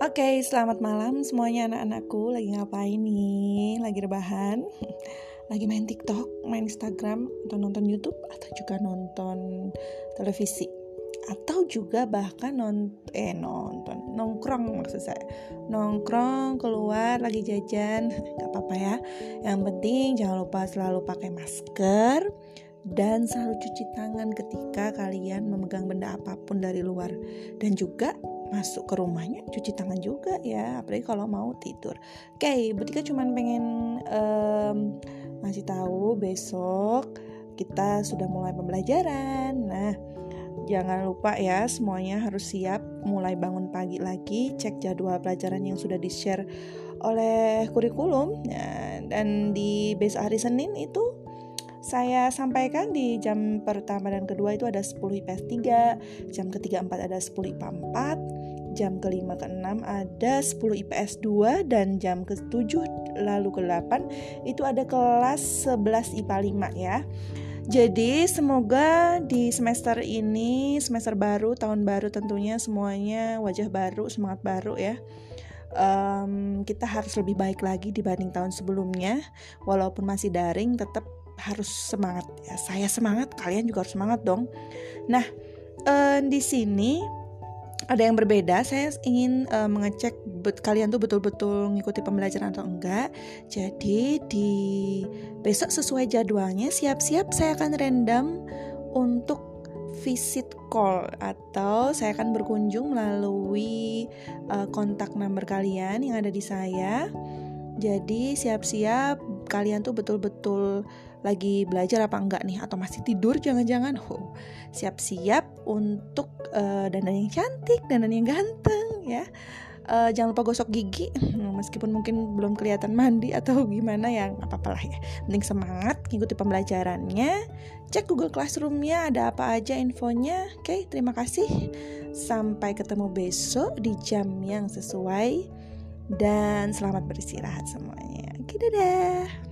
Oke, selamat malam semuanya anak-anakku. Lagi ngapain nih? Lagi rebahan? Lagi main TikTok, main Instagram, atau nonton YouTube, atau juga nonton televisi, atau juga bahkan non eh nonton nongkrong maksud saya nongkrong keluar lagi jajan nggak apa-apa ya yang penting jangan lupa selalu pakai masker dan selalu cuci tangan ketika kalian memegang benda apa pun dari luar dan juga masuk ke rumahnya cuci tangan juga ya apalagi kalau mau tidur. Oke okay, Butika cuman pengen um, ngasih tahu besok kita sudah mulai pembelajaran. Nah jangan lupa ya semuanya harus siap mulai bangun pagi lagi cek jadwal pelajaran yang sudah di share oleh kurikulum. Ya, dan di besok hari Senin itu saya sampaikan di jam pertama dan kedua itu ada 10 IPS 3, jam ketiga 4 ada 10 IPA 4, jam kelima ke enam ada 10 IPS 2 dan jam ke-7 lalu ke-8 itu ada kelas 11 IPA 5 ya. Jadi semoga di semester ini, semester baru, tahun baru tentunya semuanya wajah baru, semangat baru ya. Um, kita harus lebih baik lagi dibanding tahun sebelumnya. Walaupun masih daring, tetap harus semangat ya. Saya semangat, kalian juga harus semangat dong. Nah, um, di sini ada yang berbeda. Saya ingin uh, mengecek bet kalian tuh betul-betul ngikuti pembelajaran atau enggak. Jadi di besok sesuai jadwalnya siap-siap saya akan random untuk visit call atau saya akan berkunjung melalui uh, kontak number kalian yang ada di saya. Jadi siap-siap kalian tuh betul-betul lagi belajar apa enggak nih? Atau masih tidur jangan-jangan? Oh, siap-siap untuk uh, dandan yang cantik dandan yang ganteng ya. Uh, jangan lupa gosok gigi. Meskipun mungkin belum kelihatan mandi atau gimana ya nggak apa-apa lah ya. Penting semangat ngikuti pembelajarannya. Cek Google Classroomnya ada apa aja infonya. Oke terima kasih. Sampai ketemu besok di jam yang sesuai. Dan selamat beristirahat semuanya. Oke, dadah.